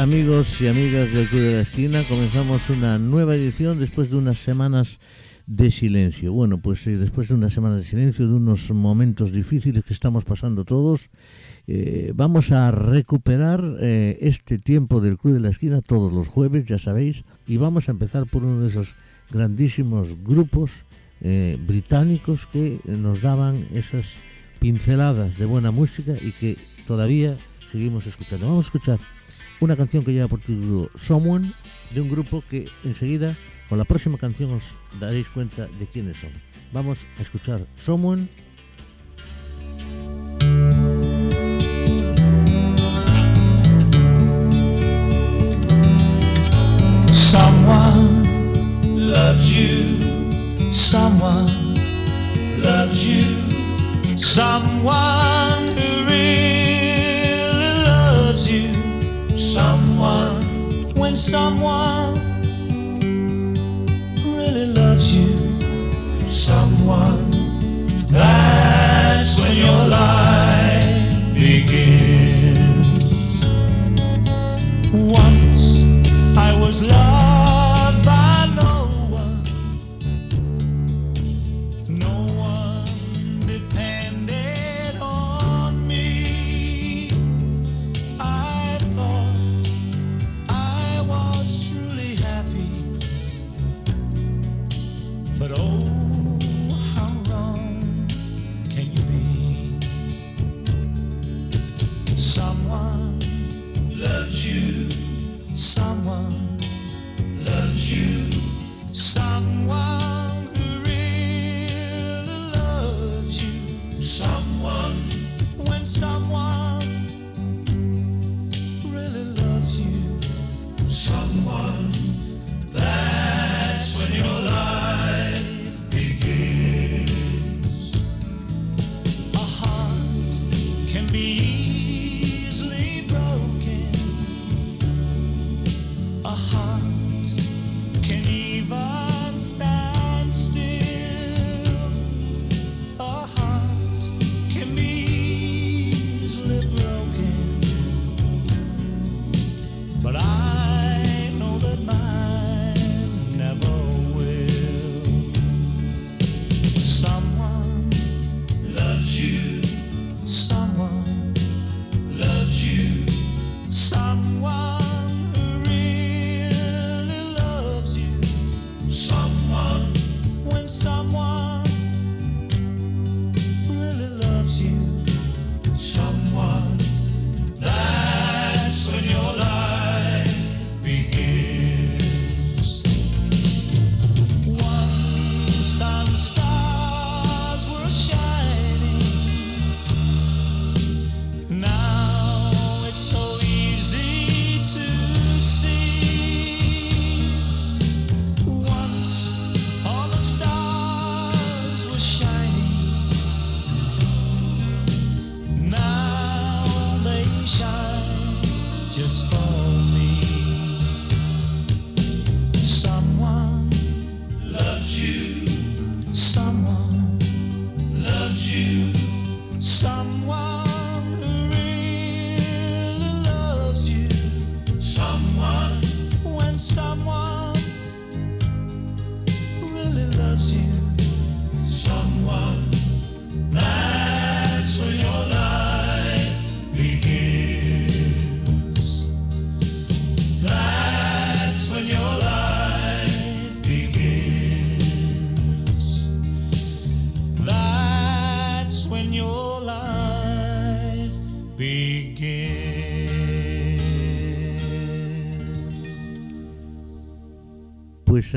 amigos y amigas del Club de la Esquina. Comenzamos una nueva edición después de unas semanas de silencio. Bueno, pues eh, después de unas semanas de silencio, de unos momentos difíciles que estamos pasando todos, eh, vamos a recuperar eh, este tiempo del Club de la Esquina todos los jueves, ya sabéis, y vamos a empezar por uno de esos grandísimos grupos británicos que nos daban esas pinceladas de buena música y que todavía seguimos escuchando. Vamos a escuchar una canción que lleva por título Someone de un grupo que enseguida con la próxima canción os daréis cuenta de quiénes son. Vamos a escuchar Someone Someone loves you. Someone loves you. Someone who really Someone when someone really loves you. Someone that's when your life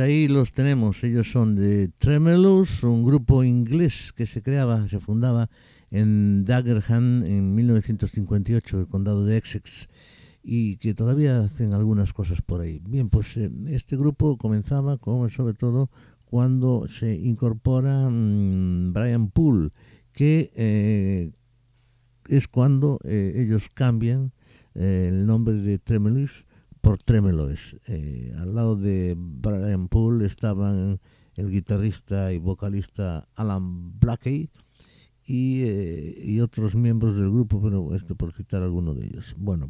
ahí los tenemos, ellos son de Tremelos, un grupo inglés que se creaba, se fundaba en Dagenham en 1958, el condado de Essex, y que todavía hacen algunas cosas por ahí. Bien, pues eh, este grupo comenzaba con, sobre todo cuando se incorpora mm, Brian Poole, que eh, es cuando eh, ellos cambian eh, el nombre de Tremelos por Tremeloes. Eh, al lado de Brian Poole estaban el guitarrista y vocalista Alan Blakey y, eh, y otros miembros del grupo, pero esto por citar alguno de ellos. Bueno,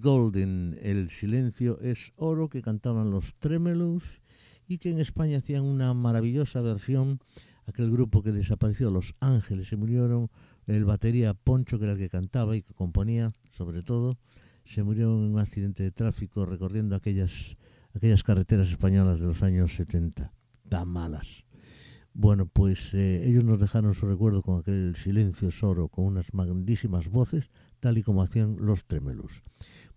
Golden, el silencio es oro que cantaban los Tremelos y que en España hacían una maravillosa versión, aquel grupo que desapareció, Los Ángeles, se murieron, el batería Poncho, que era el que cantaba y que componía, sobre todo, se murió en un accidente de tráfico recorriendo aquellas, aquellas carreteras españolas de los años 70, tan malas. Bueno, pues eh, ellos nos dejaron su recuerdo con aquel silencio soro, con unas grandísimas voces, tal y como hacían los Tremelos.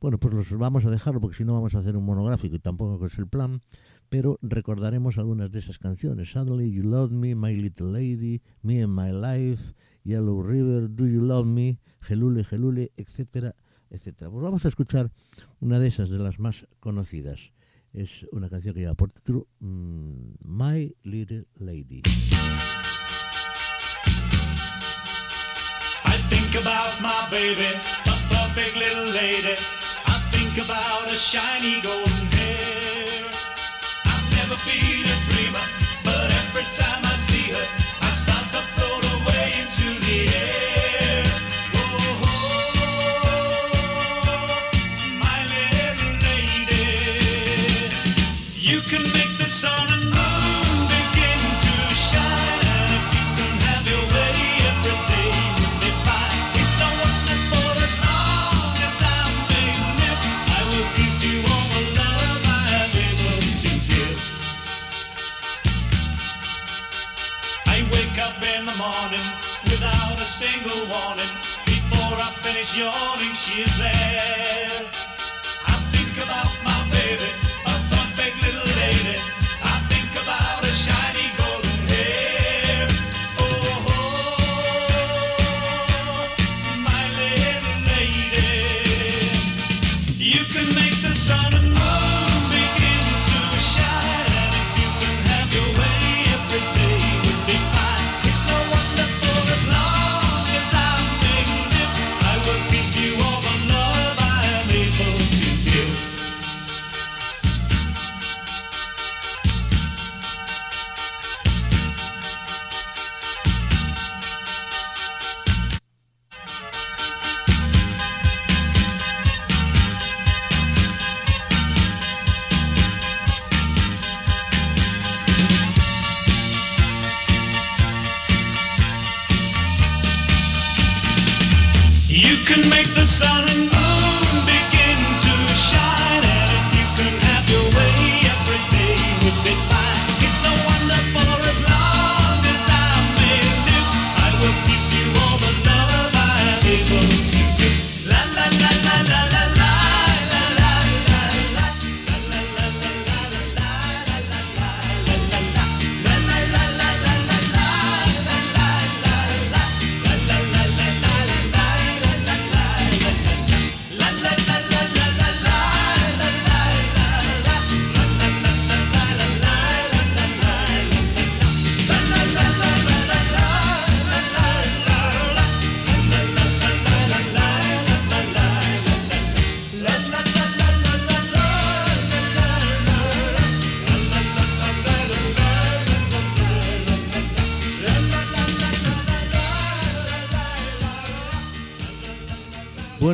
Bueno, pues los vamos a dejarlo porque si no vamos a hacer un monográfico y tampoco es el plan, pero recordaremos algunas de esas canciones. Suddenly You Love Me, My Little Lady, Me and My Life, Yellow River, Do You Love Me, Gelule, Gelule, etcétera, etcétera. Pues vamos a escuchar una de esas, de las más conocidas. Es una canción que lleva por título mm, My little lady. Think about a shiny golden hair. I've never been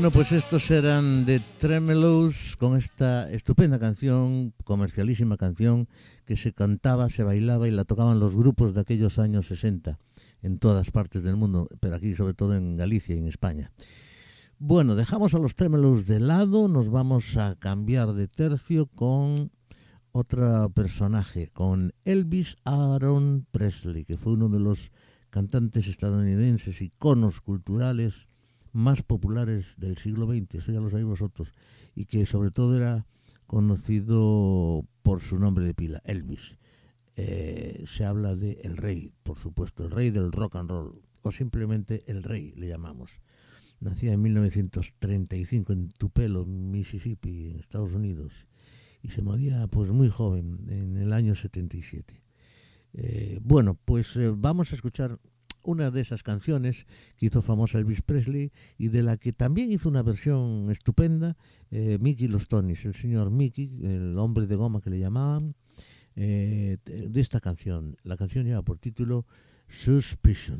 Bueno, pues estos eran de Tremelos con esta estupenda canción, comercialísima canción, que se cantaba, se bailaba y la tocaban los grupos de aquellos años 60 en todas partes del mundo, pero aquí sobre todo en Galicia y en España. Bueno, dejamos a los Tremelos de lado, nos vamos a cambiar de tercio con otro personaje, con Elvis Aaron Presley, que fue uno de los cantantes estadounidenses, iconos culturales más populares del siglo XX, eso ya lo sabéis vosotros, y que sobre todo era conocido por su nombre de pila, Elvis. Eh, se habla de el rey, por supuesto, el rey del rock and roll, o simplemente el rey le llamamos. Nacía en 1935 en Tupelo, Mississippi, en Estados Unidos, y se moría pues muy joven, en el año 77. Eh, bueno, pues eh, vamos a escuchar una de esas canciones que hizo famosa Elvis Presley y de la que también hizo una versión estupenda eh, Mickey Los Tonys, el señor Mickey, el hombre de goma que le llamaban, eh, de esta canción. La canción lleva por título Suspicion.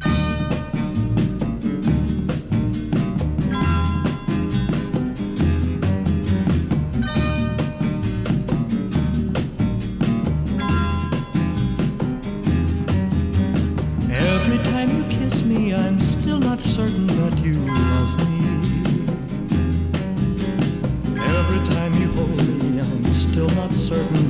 Certain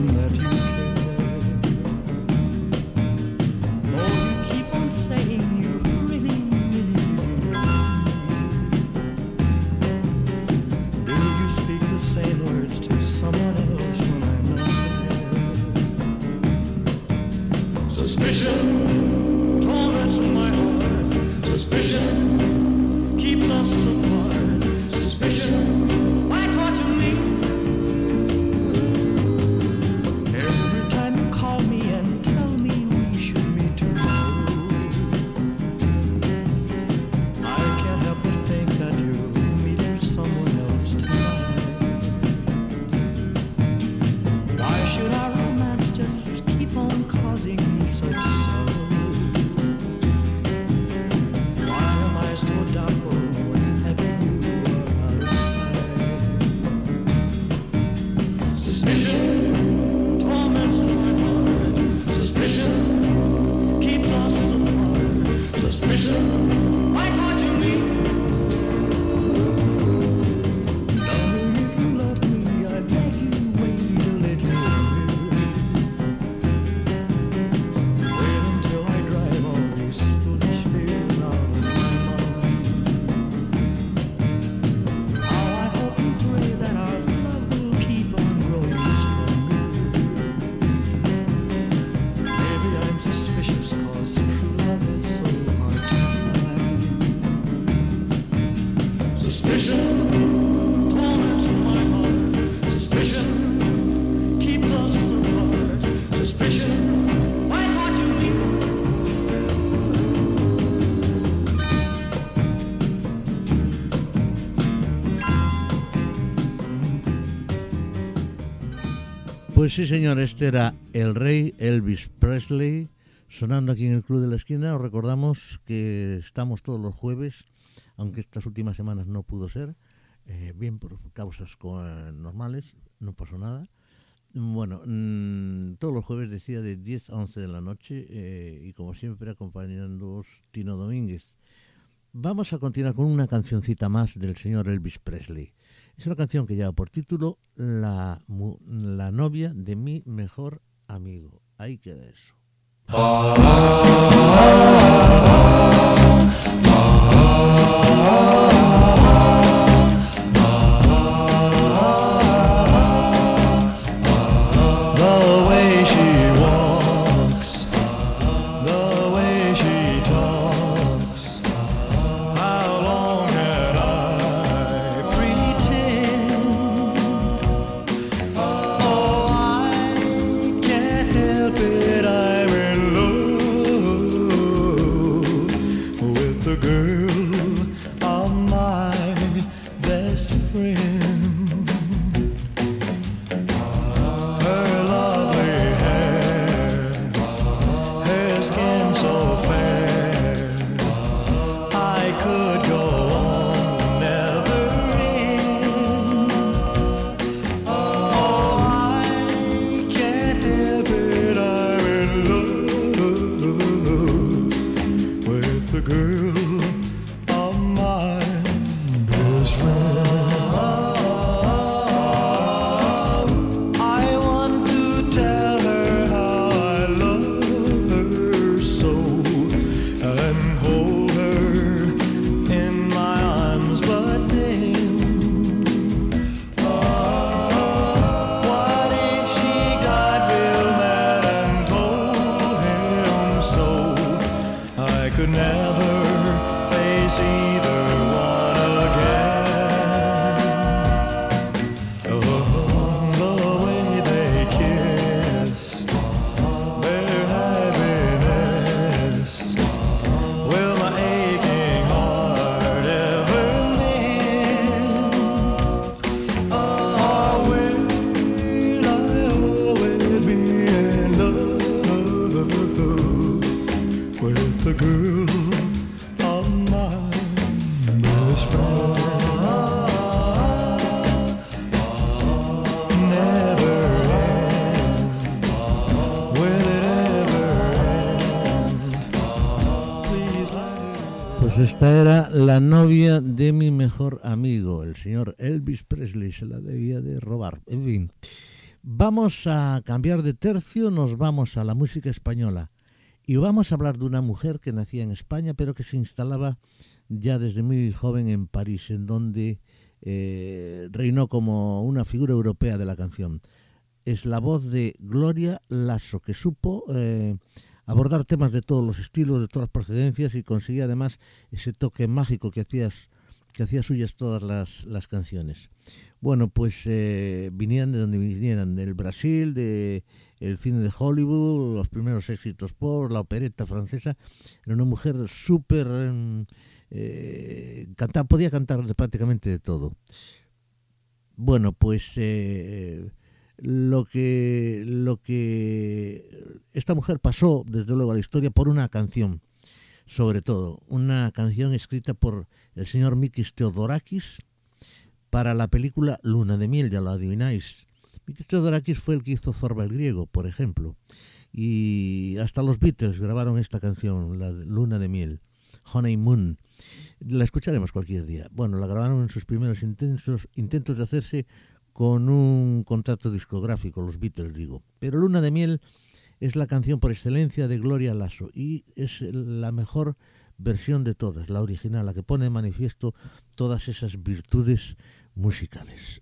Pues sí, señor, este era el rey Elvis Presley, sonando aquí en el Club de la Esquina. Os recordamos que estamos todos los jueves, aunque estas últimas semanas no pudo ser, eh, bien por causas normales, no pasó nada. Bueno, mm, todos los jueves decía de 10 a 11 de la noche eh, y como siempre acompañándoos Tino Domínguez. Vamos a continuar con una cancioncita más del señor Elvis Presley. Es una canción que lleva por título La, la novia de mi mejor amigo. Ahí queda eso. Friend. De mi mejor amigo, el señor Elvis Presley. Se la debía de robar. En fin, vamos a cambiar de tercio, nos vamos a la música española. Y vamos a hablar de una mujer que nacía en España, pero que se instalaba ya desde muy joven en París, en donde eh, reinó como una figura europea de la canción. Es la voz de Gloria Lasso, que supo eh, abordar temas de todos los estilos, de todas las procedencias y conseguía además ese toque mágico que hacías que hacía suyas todas las, las canciones. Bueno, pues eh, vinieran de donde vinieran, del Brasil, de el cine de Hollywood, los primeros éxitos por la opereta francesa. Era una mujer súper... em, eh, canta- podía cantar prácticamente de todo. Bueno, pues eh, lo que lo que esta mujer pasó desde luego a la historia por una canción, sobre todo una canción escrita por el señor Mikis Theodorakis para la película Luna de miel, ya lo adivináis. Mikis Theodorakis fue el que hizo Zorba el griego, por ejemplo, y hasta los Beatles grabaron esta canción, la Luna de miel, Honey Moon. La escucharemos cualquier día. Bueno, la grabaron en sus primeros intentos, intentos de hacerse con un contrato discográfico, los Beatles digo. Pero Luna de Miel es la canción por excelencia de Gloria Lasso y es la mejor versión de todas, la original, la que pone de manifiesto todas esas virtudes musicales.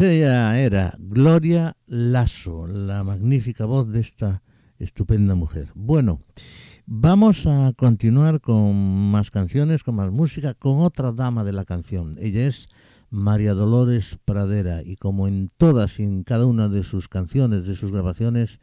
Ella era Gloria Lasso, la magnífica voz de esta estupenda mujer. Bueno, vamos a continuar con más canciones, con más música, con otra dama de la canción. Ella es María Dolores Pradera y como en todas y en cada una de sus canciones, de sus grabaciones,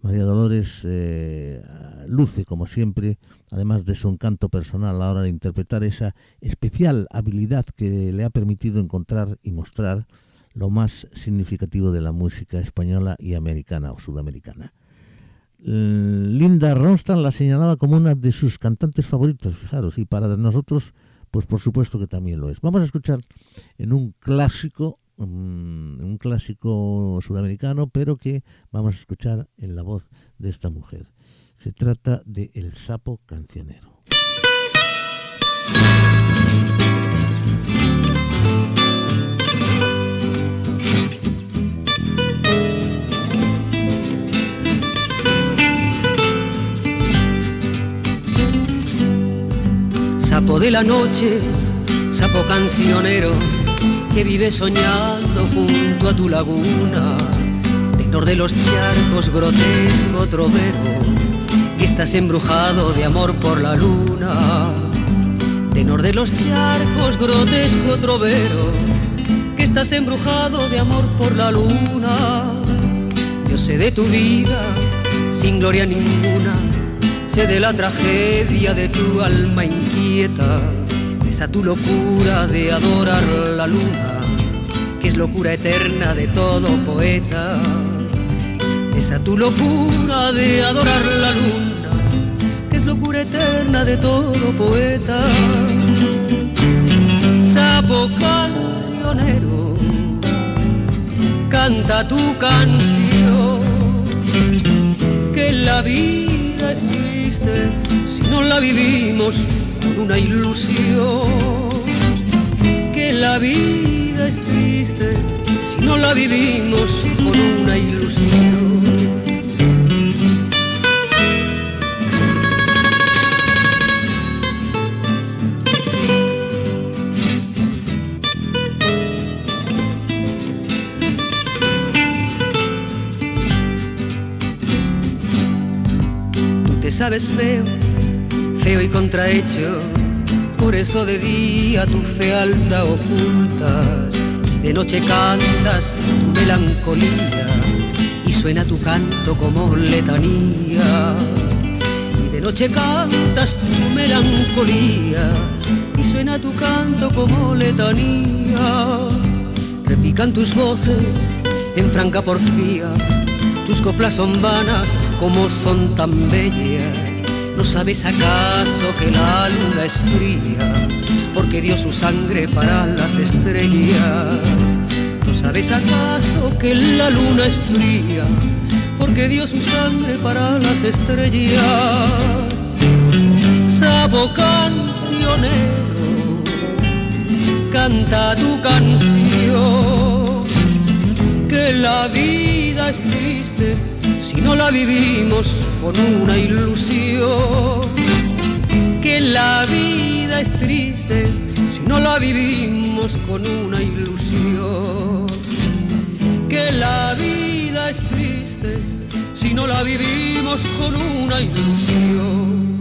María Dolores eh, luce como siempre, además de su encanto personal a la hora de interpretar esa especial habilidad que le ha permitido encontrar y mostrar lo más significativo de la música española y americana o sudamericana. Linda Ronstadt la señalaba como una de sus cantantes favoritas, fijaros, y para nosotros, pues por supuesto que también lo es. Vamos a escuchar en un clásico, mm, un clásico sudamericano, pero que vamos a escuchar en la voz de esta mujer. Se trata de El sapo cancionero. Sapo de la noche, sapo cancionero, que vive soñando junto a tu laguna. Tenor de los charcos, grotesco trovero, que estás embrujado de amor por la luna. Tenor de los charcos, grotesco trovero, que estás embrujado de amor por la luna. Yo sé de tu vida, sin gloria ninguna, sé de la tragedia de tu alma inquieta, esa tu locura de adorar la luna, que es locura eterna de todo poeta. Esa tu locura de adorar la luna, que es locura eterna de todo poeta. Sapo cancionero, canta tu canción, que la vida es si no la vivimos con una ilusión. Que la vida es triste si no la vivimos con una ilusión. Sabes feo, feo y contrahecho, por eso de día tu fealdad ocultas y de noche cantas tu melancolía y suena tu canto como letanía. Y de noche cantas tu melancolía y suena tu canto como letanía. Repican tus voces en franca porfía, tus coplas son vanas como son tan bellas. ¿No sabes acaso que la luna es fría? Porque dio su sangre para las estrellas. ¿No sabes acaso que la luna es fría? Porque dio su sangre para las estrellas. Sabo cancionero, canta tu canción. La vida es triste si no la vivimos con una ilusión. Que la vida es triste si no la vivimos con una ilusión. Que la vida es triste si no la vivimos con una ilusión.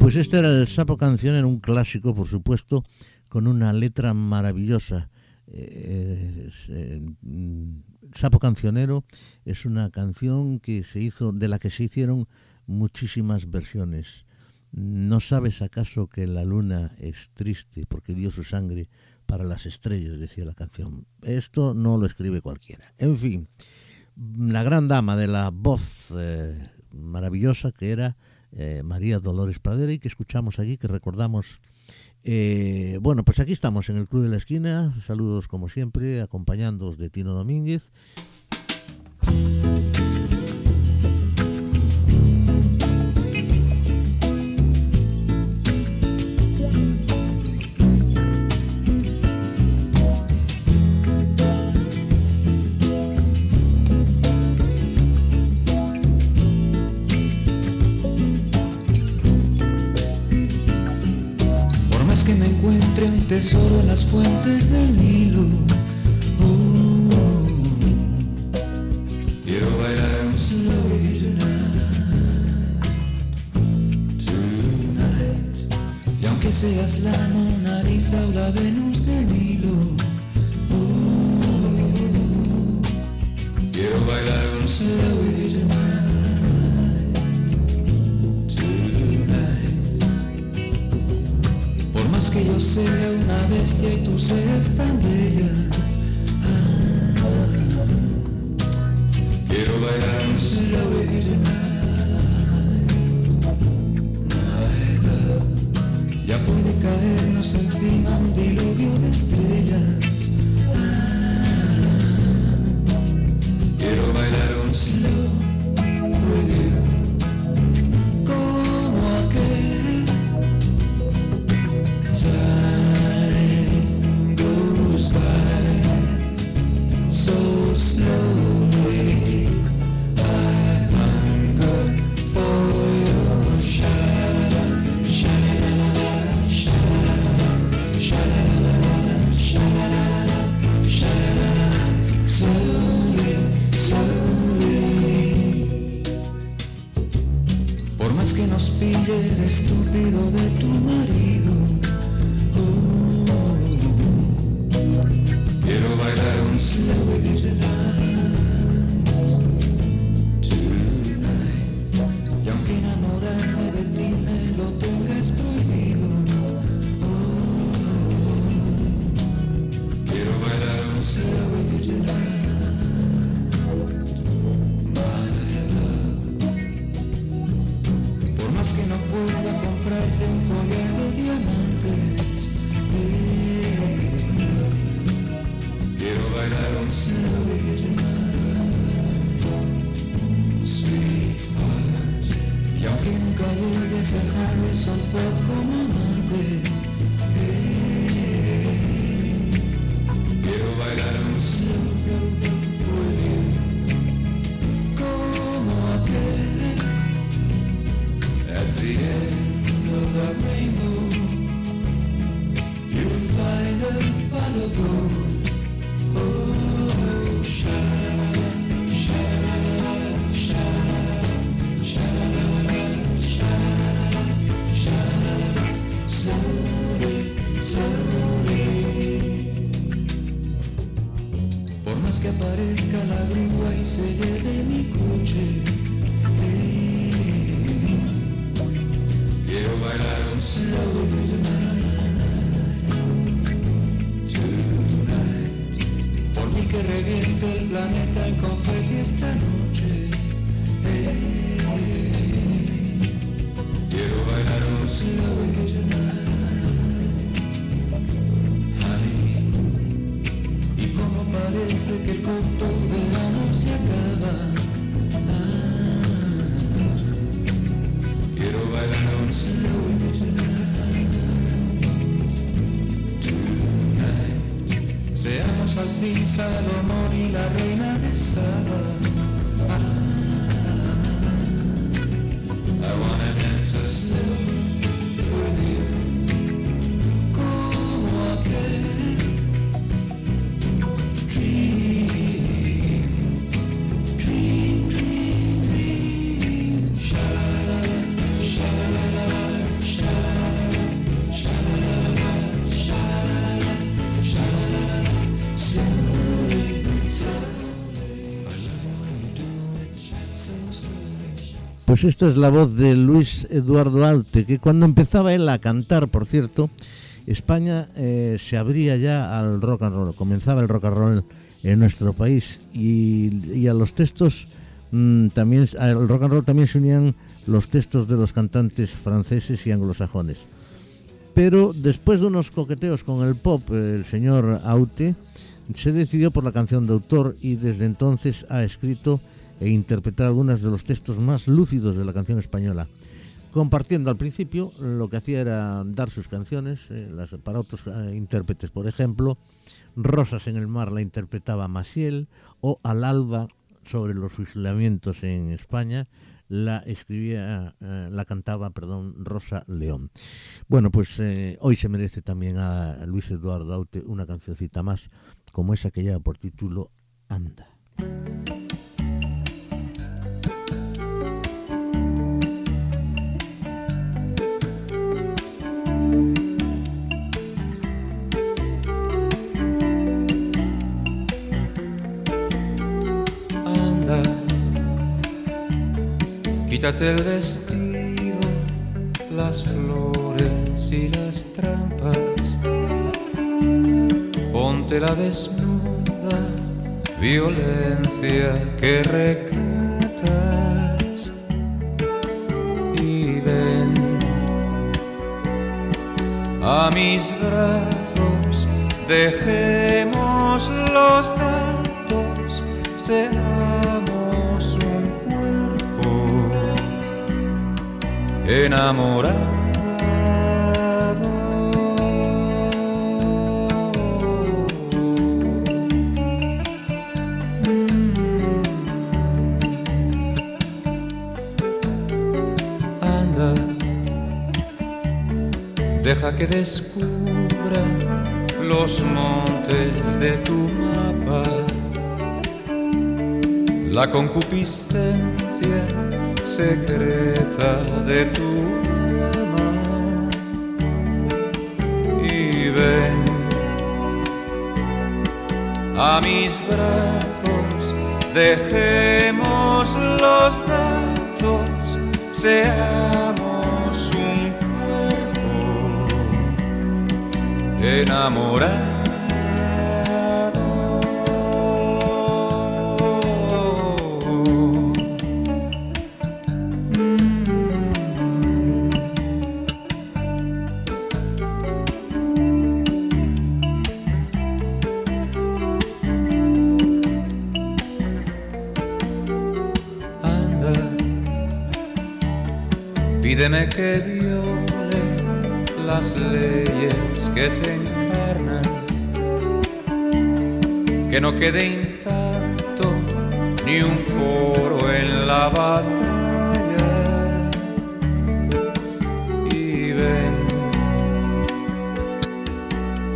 Pues este era el Sapo Canción, era un clásico, por supuesto, con una letra maravillosa. Eh, Sapo Cancionero es una canción que se hizo, de la que se hicieron muchísimas versiones. ¿No sabes acaso que la luna es triste porque dio su sangre para las estrellas? decía la canción. Esto no lo escribe cualquiera. En fin, la gran dama de la voz eh, maravillosa que era eh, María Dolores Pradera y que escuchamos aquí, que recordamos. Eh, bueno, pues aquí estamos en el Club de la Esquina. Saludos como siempre, acompañándoos de Tino Domínguez. tesoro las fuentes del Nilo. Quiero bailar un slow tonight. Y aunque seas la Mona Lisa o la Venus del Nilo. Quiero bailar un slow que yo sea una bestia y tú seas tan bella. ah, quiero bailar un. Ya puede caernos encima un diluvio de estrellas. Ser Harrison Ford como amante, Pues esta es la voz de Luis Eduardo Alte, que cuando empezaba él a cantar, por cierto, España eh, se abría ya al rock and roll, comenzaba el rock and roll en nuestro país y, a los textos mm, también, al rock and roll también se unían los textos de los cantantes franceses y anglosajones. Pero después de unos coqueteos con el pop, el señor Aute se decidió por la canción de autor y desde entonces ha escrito e interpretado algunos de los textos más lúcidos de la canción española, compartiendo al principio lo que hacía era dar sus canciones eh, las, para otros eh, intérpretes, por ejemplo, Rosas en el mar la interpretaba Maciel o Al alba sobre los fusilamientos en España la escribía, eh, la cantaba, perdón, Rosa León. Bueno, pues hoy se merece también a Luis Eduardo Aute una cancioncita más, como esa que lleva por título Anda. Anda, quítate el vestido, las flores y las trampas. Ponte la desnuda violencia que recae a mis brazos, dejemos los datos, seamos un cuerpo enamorado. Deja que descubra los montes de tu mapa, la concupiscencia secreta de tu alma. Y ven a mis brazos, dejemos los datos, enamorado. Anda, pídeme que que no quede intacto ni un poro en la batalla. Y ven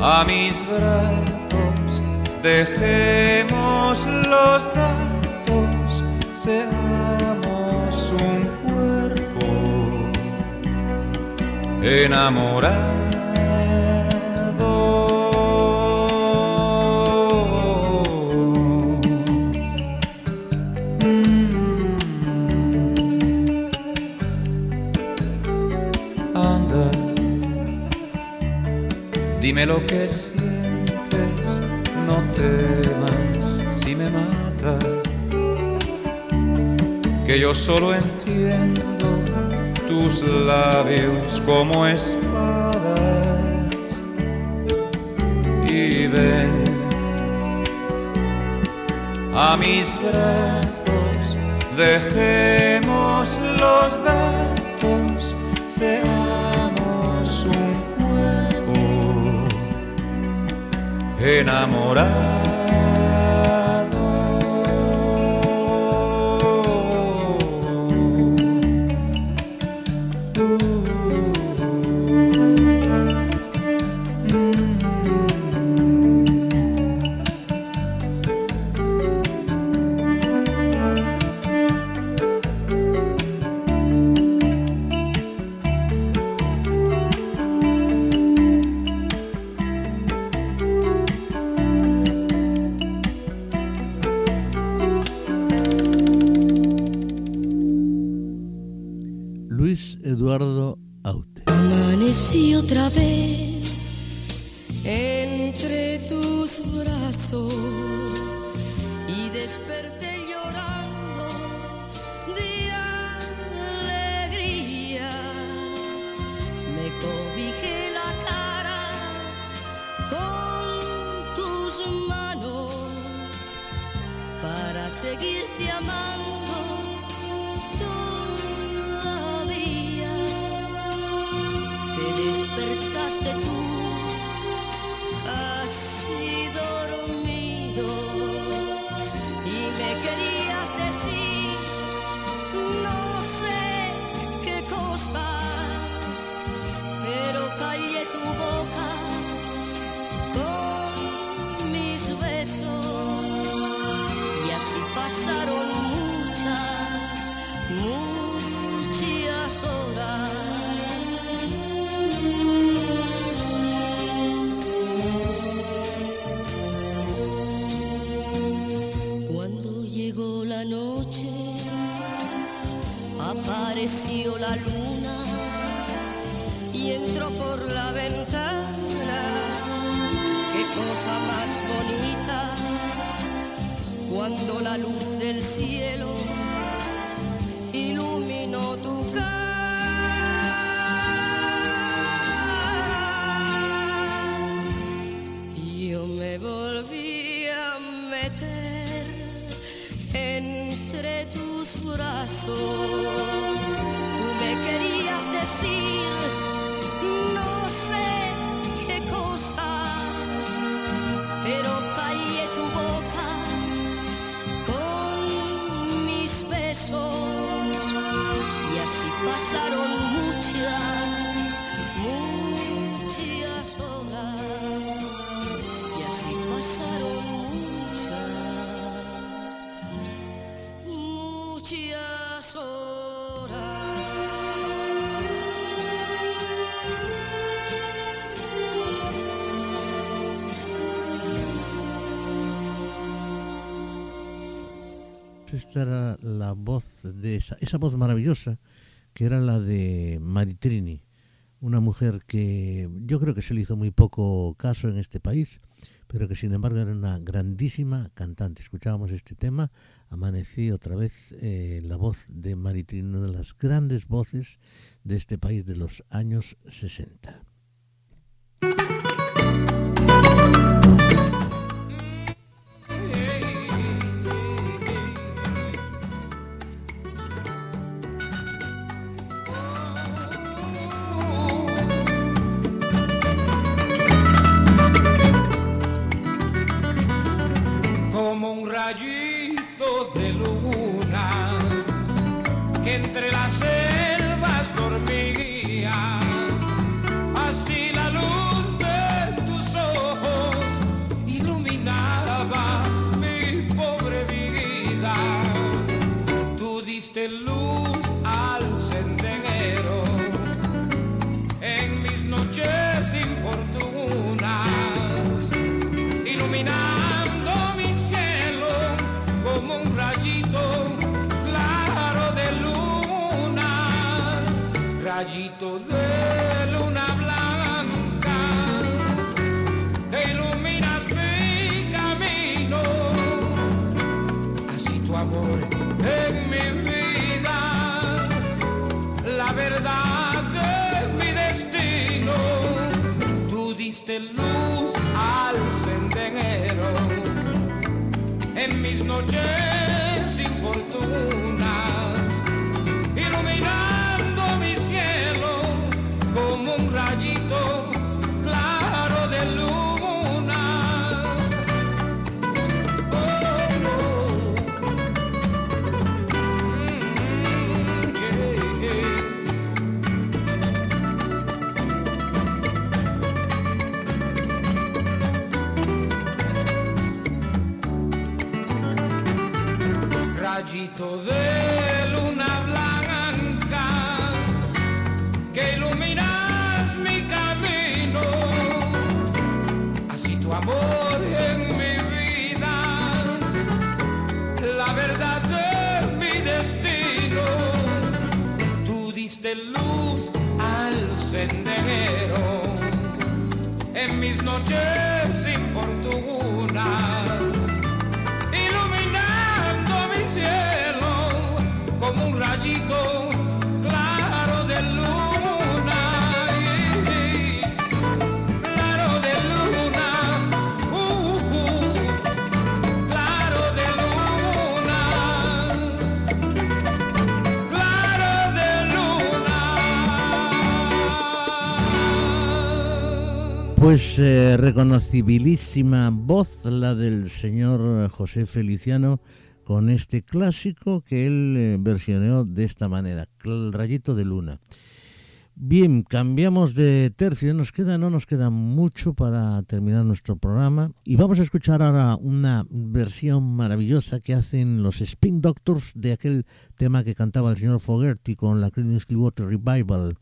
a mis brazos, dejemos los datos, seamos un cuerpo enamorado. Lo que sientes, no temas si me mata, que yo solo entiendo tus labios como espadas y ven a mis brazos, dejemos los datos, enamorado. Tus manos para seguirte amando todavía. Te despertaste tú casi dormido y me querías y así pasaron muchas, muchas horas. Cuando llegó la noche, apareció la luna y entró por la ventana. Qué cosa más bonita cuando la luz del cielo iluminó tu cara. Yo me volví a meter entre tus brazos. Esta era la voz de esa, esa voz maravillosa que era la de Maritrini, una mujer que yo creo que se le hizo muy poco caso en este país, pero que sin embargo era una grandísima cantante. Escuchábamos este tema, amanecí otra vez eh, la voz de Maritrini, una de las grandes voces de este país de los años 60. De luna blanca, que iluminas mi camino, así tu amor en mi vida, la verdad de mi destino, tú diste luz al sendero en mis noches sin fortunas, de luna blanca que iluminas mi camino, así tu amor en mi vida, la verdad de mi destino, tú diste luz al sendero en mis noches Pues eh, reconocibilísima voz la del señor José Feliciano con este clásico que él eh, versioneó de esta manera, El rayito de luna. Bien, cambiamos de tercio, nos queda, no nos queda mucho para terminar nuestro programa y vamos a escuchar ahora una versión maravillosa que hacen los Spin Doctors de aquel tema que cantaba el señor Fogerty con la Creedence Clearwater Revival,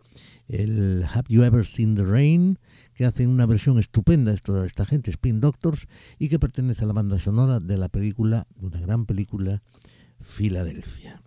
el Have You Ever Seen the Rain, que hacen una versión estupenda esto, esta gente, Spin Doctors, y que pertenece a la banda sonora de la película, de una gran película, Filadelfia.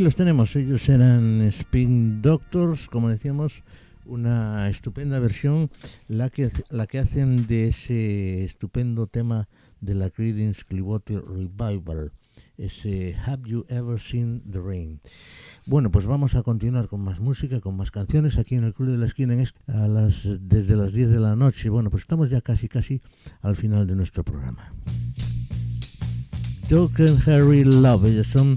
los tenemos. Ellos eran Spin Doctors, como decíamos, una estupenda versión, la que, la que hacen de ese estupendo tema de la Creedence Clearwater Revival, ese Have You Ever Seen the Rain. Bueno, pues vamos a continuar con más música, con más canciones aquí en el Club de la Esquina en este, a las, desde las 10 de la noche. Bueno, pues estamos ya casi casi al final de nuestro programa. Token Harry Love, ellos son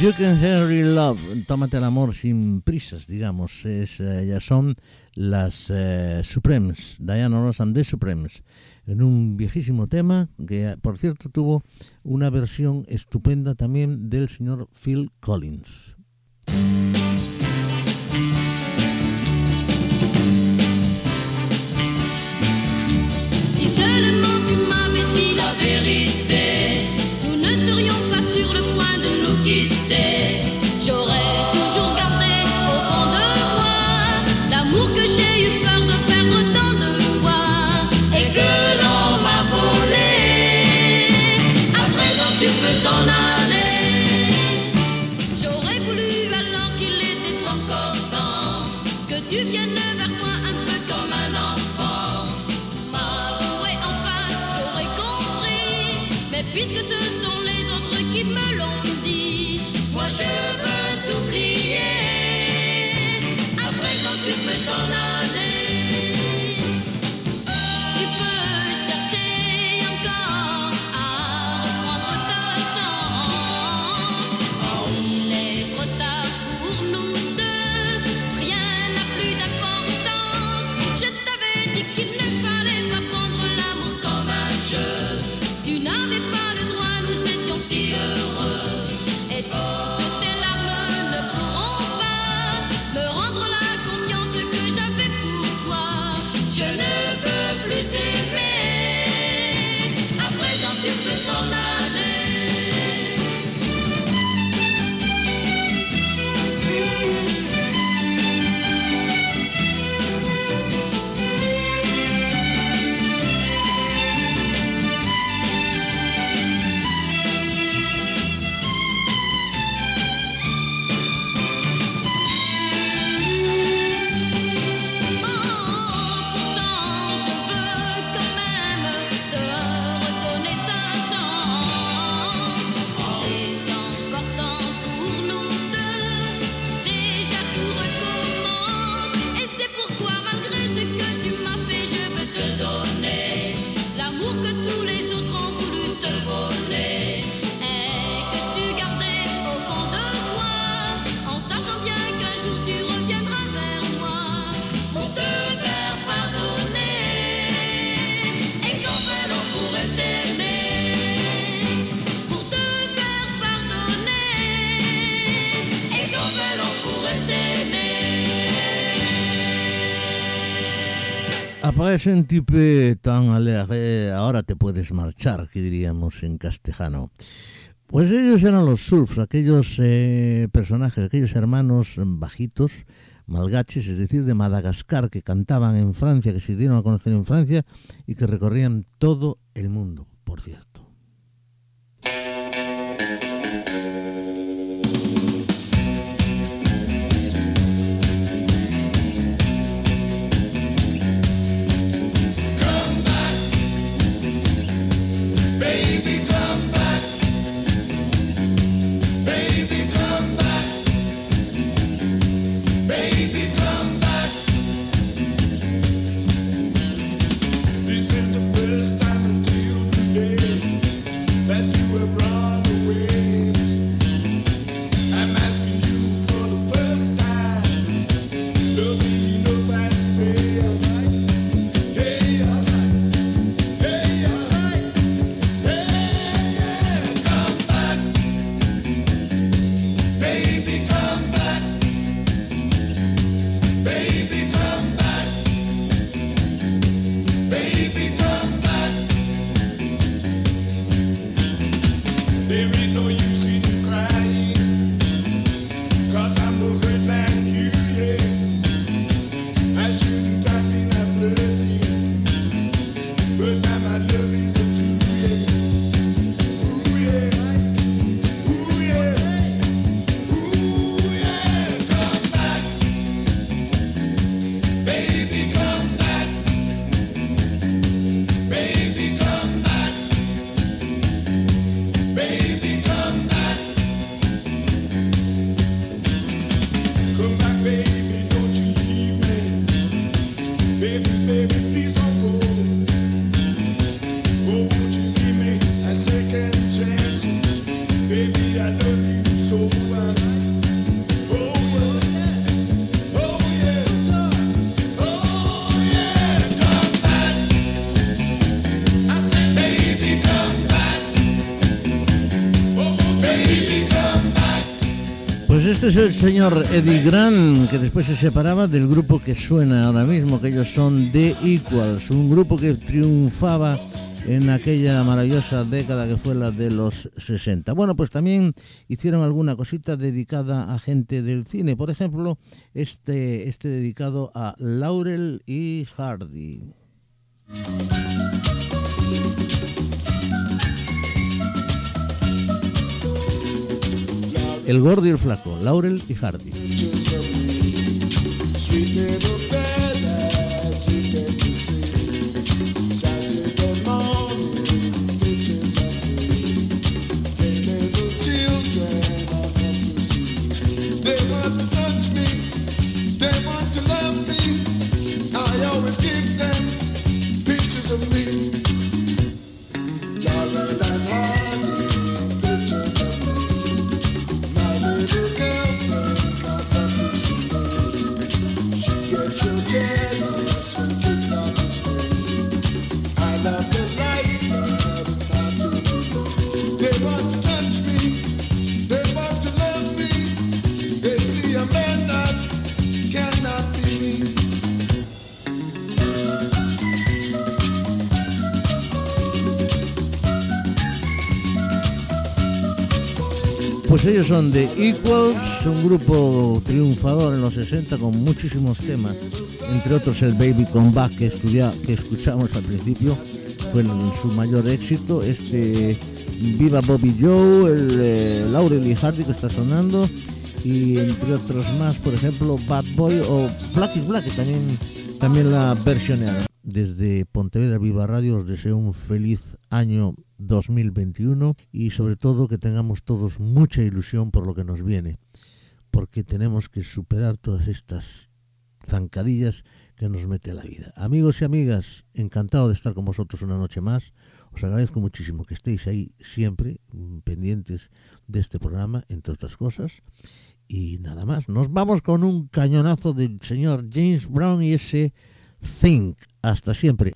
You Can Hurry Love, Tómate el amor sin prisas, digamos. Es, eh, ya son las eh, Supremes, Diana Ross and the Supremes, en un viejísimo tema que, por cierto, tuvo una versión estupenda también del señor Phil Collins. Un tipo tan alegre, ahora te puedes marchar, que diríamos en castellano. Pues ellos eran los surfs, aquellos eh, personajes, aquellos hermanos bajitos, malgaches, es decir, de Madagascar, que cantaban en Francia, que se dieron a conocer en Francia y que recorrían todo el mundo, por cierto. Este es el señor Eddie Grant, que después se separaba del grupo que suena ahora mismo, que ellos son The Equals, un grupo que triunfaba en aquella maravillosa década que fue la de los 60. Bueno, pues también hicieron alguna cosita dedicada a gente del cine, por ejemplo, este, este dedicado a Laurel y Hardy. El gordo y el flaco, Laurel y Hardy. Sweet little Pues ellos son The Equals, un grupo triunfador en los 60 con muchísimos temas, entre otros el Baby Come Back que, escuchamos al principio, fue su mayor éxito, este Viva Bobby Joe, el eh, Laurel y Hardy que está sonando, y entre otros más, por ejemplo, Bad Boy o Black is Black, que también, también la versionearon. Desde Pontevedra Viva Radio os deseo un feliz año 2021 y sobre todo que tengamos todos mucha ilusión por lo que nos viene, porque tenemos que superar todas estas zancadillas que nos mete la vida. Amigos y amigas, encantado de estar con vosotros una noche más. Os agradezco muchísimo que estéis ahí siempre mm, pendientes de este programa, entre otras cosas. Y nada más, nos vamos con un cañonazo del señor James Brown y ese Think. Hasta siempre.